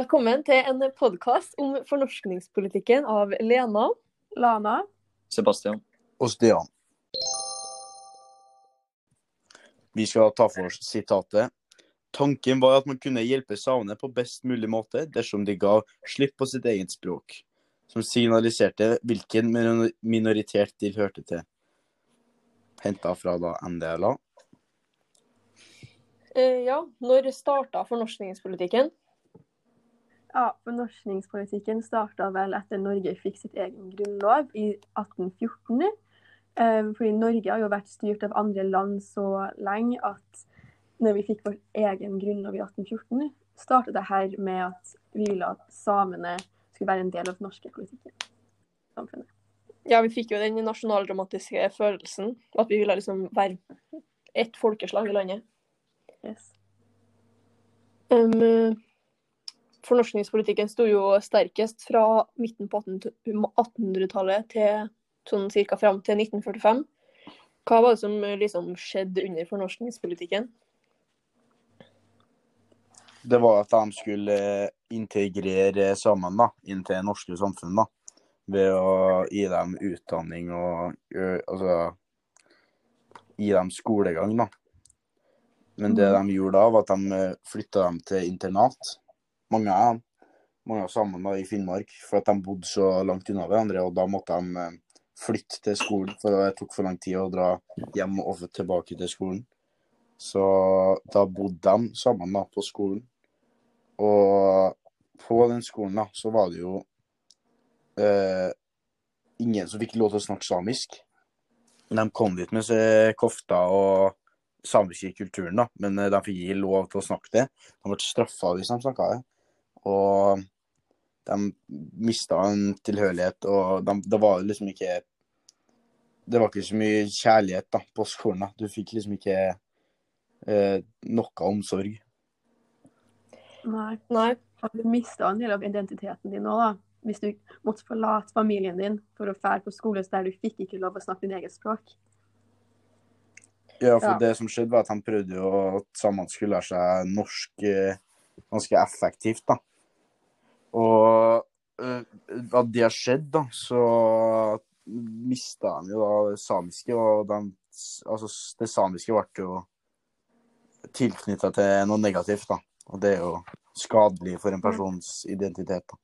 Velkommen til en podkast om fornorskningspolitikken av Lena. Lana. Sebastian. Og Stian. Vi skal ta for oss sitatet. Tanken var at man kunne hjelpe samene på best mulig måte dersom de ga slipp på sitt eget språk, som signaliserte hvilken minoritet de hørte til. Henta fra da NDLA. Eh, ja, når starta fornorskningspolitikken? Ja, Fornorskningspolitikken starta vel etter Norge fikk sitt egen grunnlov i 1814. Eh, fordi Norge har jo vært styrt av andre land så lenge at når vi fikk vår egen grunnlov i 1814, startet det her med at vi ville at samene skulle være en del av den norske politikken. Samfunnet. Ja, vi fikk jo den nasjonaldramatiske følelsen. At vi ville liksom være ett folkeslag i landet. Yes. Um, fornorskningspolitikken sto jo sterkest fra midten på 1800-tallet til sånn cirka fram til 1945. Hva var det som liksom skjedde under fornorskningspolitikken? Det var at de skulle integrere sammen da, inn til det norske samfunn. da, Ved å gi dem utdanning og altså, gi dem skolegang. da. Men det de gjorde da, var at de flytta dem til internat. Mange av. Mange sammen da, i Finnmark. For at de bodde så langt unna hverandre. Og da måtte de flytte til skolen, for det tok for lang tid å dra hjem og tilbake til skolen. Så da bodde de sammen da, på skolen. Og på den skolen da, så var det jo eh, ingen som fikk lov til å snakke samisk. De kom dit med kofta og samiske kulturen, da, men de fikk ikke lov til å snakke det. De ble straffa hvis de snakka det. Og de mista en tilhørighet, og de, det var liksom ikke Det var ikke så mye kjærlighet da, på skolen. da. Du fikk liksom ikke eh, noe omsorg. Nei. Nei. Har Du mista en del av identiteten din nå, da. Hvis du måtte forlate familien din for å fære på skole der du fikk ikke lov å snakke din eget språk. Ja, for Ja. det som skjedde, var at han prøvde jo at samene skulle lære seg norsk eh, ganske effektivt, da. Og at av det har skjedd, da, så mista de jo da det samiske, og de, altså, det samiske ble jo tilknytta til noe negativt, da. Og det er jo skadelig for en persons identitet, da.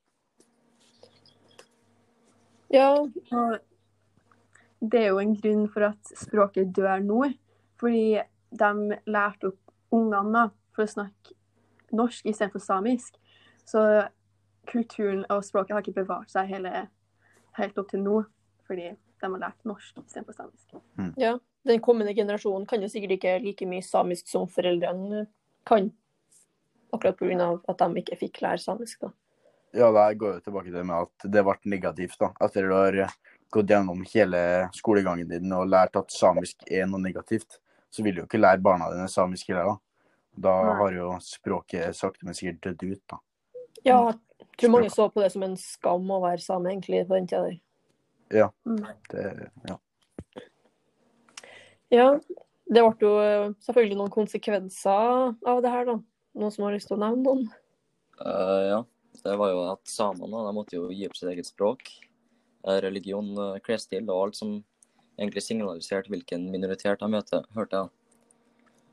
Ja, Og det er jo en grunn for at språket dør nå. Fordi de lærte opp ungene da, for å snakke norsk istedenfor samisk. Så kulturen og språket har ikke bevart seg hele, helt opp til nå. Fordi de har lært norsk istedenfor samisk. ja. Den kommende generasjonen kan jo sikkert ikke like mye samisk som foreldrene kan. Akkurat pga. at de ikke fikk lære samisk. da. Ja, da går jo tilbake til det med at det ble negativt, da. Etter du har gått gjennom hele skolegangen din og lært at samisk er noe negativt, så vil du jo ikke lære barna dine samisk heller, da. Da Nei. har jo språket sakte, men sikkert dødd ut, da. Ja, jeg tror mange så på det som en skam å være same, egentlig, på den tida der. Ja. Det, ja. Ja, det ble jo eh, selvfølgelig noen konsekvenser av det her, da. Noen som har lyst til å nevne noen? Uh, ja, det var jo at samene de måtte jo gi opp sitt eget språk, eh, religion, klesstil og alt som egentlig signaliserte hvilken minoritet de møte, hørte.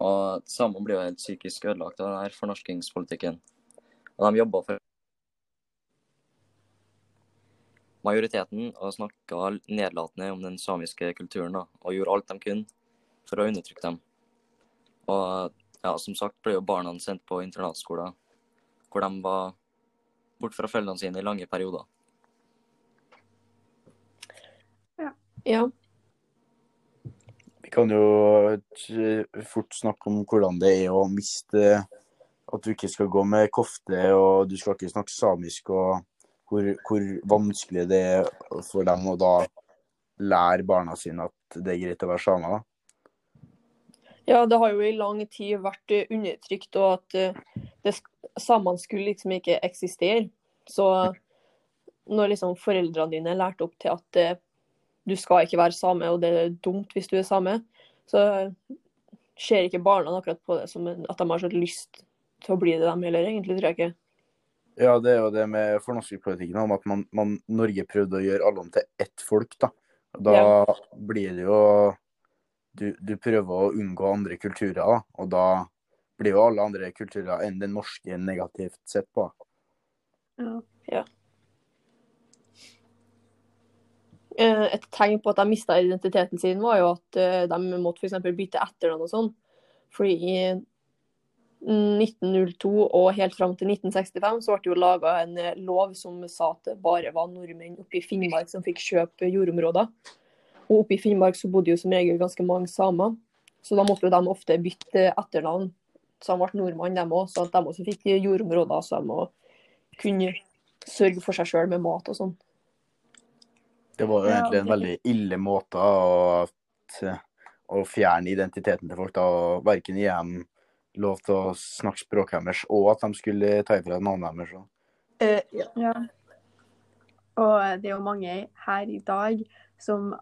Og samene ble jo helt psykisk ødelagt av denne fornorskingspolitikken. Og de jobba for majoriteten og snakka nedlatende om den samiske kulturen da, og gjorde alt de kunne for å undertrykke dem. Og ja, som sagt ble jo barna sendt på internatskoler hvor de var borte fra foreldrene sine i lange perioder. Ja. Vi kan jo fort snakke om hvordan det er å miste At du ikke skal gå med kofte, og du skal ikke snakke samisk, og hvor, hvor vanskelig det er for dem å da lære barna sine at det er greit å være samer. ja, det har jo i lang tid vært eh, undertrykt, og at eh, samene skulle liksom ikke eksistere. Så når liksom foreldrene dine lærte opp til at eh, du skal ikke være same, og det er dumt hvis du er same, så ser ikke barna akkurat på det som at de har så lyst til å bli det, dem heller, egentlig, tror jeg ikke. Ja, det er jo det med fornorskingspolitikken, om at man, man, Norge prøvde å gjøre alle om til ett folk, da. Da Ja. blir det jo du, du prøver å unngå andre kulturer, da. Og da blir jo alle andre kulturer enn den norske negativt sett på. Ja. ja. Et tegn på at de mista identiteten sin, var jo at eh, de måtte f.eks. bytte etternavn og sånn. Fordi 1902 og helt fram til 1965 så ble det jo laga en eh, lov som sa at det bare var nordmenn oppe i Finnmark som fikk kjøpe jordområder. Og oppe i Finnmark så bodde jo som regel ganske mange samer, så da måtte jo de ofte bytte etternavn. Så de ble nordmann, dem òg, så at de også fikk jordområder så de kunne sørge for seg sjøl med mat og sånn. Det var jo egentlig en veldig ille måte å, å fjerne identiteten til folk. da, og Verken gi dem lov til å snakke språket deres, og at de skulle ta ifra navnet deres. Uh, Eh, ja. Ja. Og det er jo mange her i dag som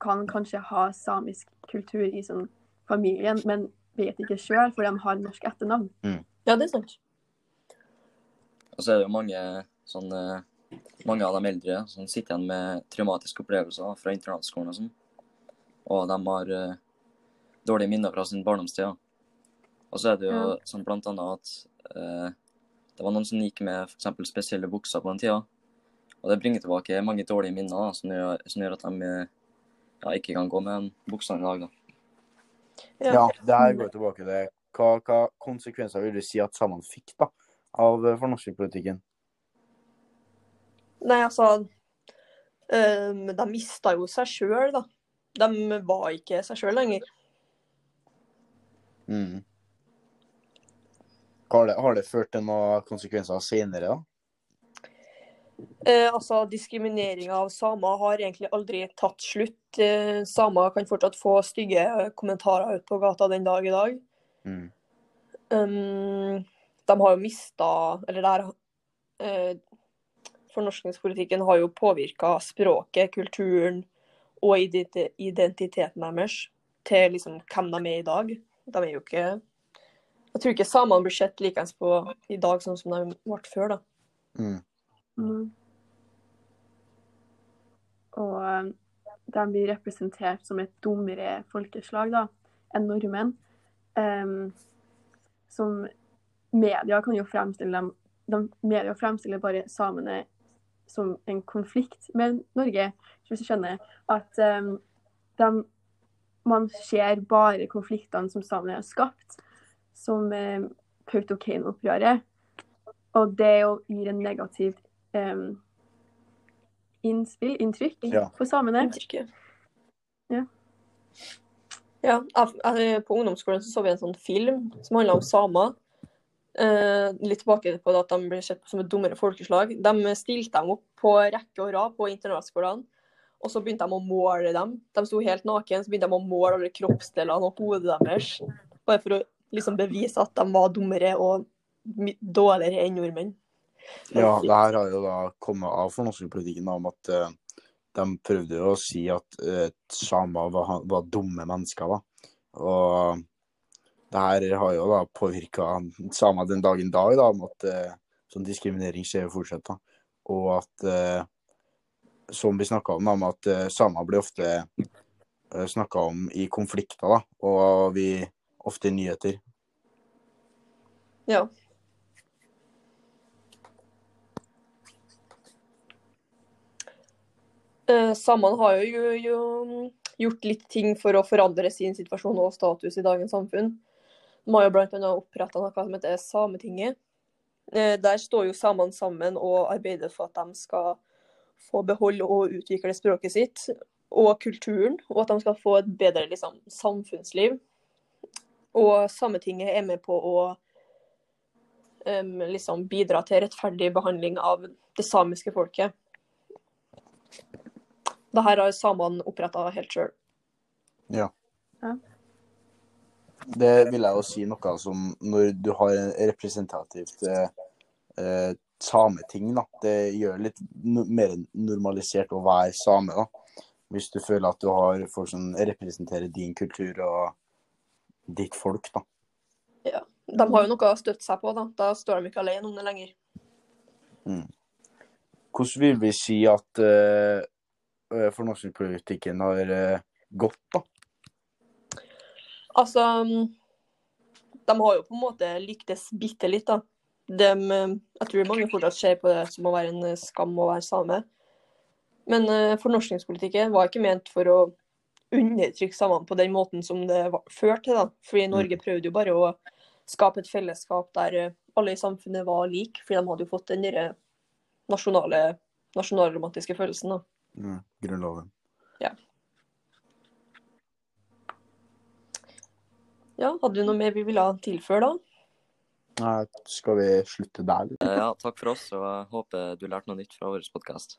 kan kanskje ha samisk kultur i sånn familien, men vet ikke sjøl, for de har norsk etternavn. ja, det er sant. Og så er det jo mange, sånn, eh, mange av de eldre som sitter igjen med traumatiske opplevelser fra internatskolen og sånn. Og de har uh, dårlige minner fra sin barndomstid. Ja. Og så er det jo Ja. sånn blant annet at eh, det var noen som gikk med f.eks. spesielle bukser på den tida. Og det bringer tilbake mange dårlige minner da, som gjør, som gjør at de ja, ikke kan gå med buksene i dag. da. Ja, det her går tilbake til det. Hva, hva konsekvenser vil du si at samene fikk da, av eh, fornorskingspolitikken? Nei, altså um, De mista jo seg sjøl, da. De var ikke seg sjøl lenger. Mm. Har det, har det ført til noen konsekvenser senere, da? Eh, altså, Diskrimineringa av samer har egentlig aldri tatt slutt. Eh, samer kan fortsatt få stygge kommentarer ut på gata den dag i dag. Mm. Um, de har jo mista Eller der eh, Fornorskningspolitikken har jo påvirka språket, kulturen og identiteten deres til liksom hvem de er i dag. De er jo ikke Jeg tror ikke samene blir sett likeens på i dag sånn som de ble før, da. Mm. Mm. Og eh, de blir representert som et dummere folkeslag da, enn nordmenn. Um, som media kan jo fremstille dem de, Media fremstiller bare samene som en konflikt med Norge, hvis du skjønner. At um, de, man ser bare konfliktene som samene har skapt, som eh, Kautokeino-opprøret. Og det jo gir en negativt eh, innspill, inntrykk, Ja. for samene. Inntrykket. Ja. Ja, jeg, jeg, på ungdomsskolen så, så vi en sånn film som handla om samer. Eh, litt tilbake på det at de ble sett på som et dummere folkeslag. De stilte dem opp på rekke og rad på internatskolene, og så begynte de å måle dem. De sto helt naken, så begynte de å måle alle kroppsdelene og hodet deres. Bare for å liksom bevise at de var dummere og dårligere enn nordmenn. Ja, det her har jo da kommet av fornorskingspolitikken om at uh, de prøvde jo å si at uh, samer var, var dumme mennesker, da. Og det her har jo da påvirka samer den dagen i dag, da, om at uh, sånn diskriminering skjer fortsatt. da. Og at, eh, som vi snakka om, da, om at eh, samer blir ofte snakka om i konflikter, da, og vi ofte nyheter. Ja. Eh, Samene har jo, jo gjort litt ting for å forandre sin situasjon og status i dagens samfunn. De har jo bl.a. oppretta noe som heter Sametinget. Eh, Der står jo samene sammen og arbeider for at de skal få beholde og utvikle språket sitt og kulturen, og at de skal få et bedre liksom, samfunnsliv. Og Sametinget er med på å um, liksom bidra til rettferdig behandling av det samiske folket. Dette har samene oppretta helt sjøl. Ja. Ja. Det vil jeg jo si noe som når du har en representativt eh, eh, sameting, da. Det gjør det litt no mer normalisert å være same, da. Hvis du føler at du har folk som representerer din kultur og ditt folk, da. Ja. De har jo noe å støtte seg på, da. Da står de ikke alene om det lenger. Hvordan vil vi si at uh, fornorskningspolitikken har uh, gått, da? Altså De har jo på en måte lyktes bitte litt, da. De, jeg tror mange fortsatt ser på det som å være en skam å være same. Men uh, fornorskningspolitikken var ikke ment for å undertrykke samene på den måten som det var ført til. da. Fordi Norge prøvde jo bare å skape et fellesskap der eh, alle i samfunnet var like. Fordi de hadde jo fått den der nasjonale, nasjonalromantiske følelsen. da. Mm, grunnloven. Ja, Ja, Hadde du noe mer vi ville tilføre da? Nei, skal vi slutte der? Eh, Ja, takk for oss, og jeg håper du lærte noe nytt fra vår podkast.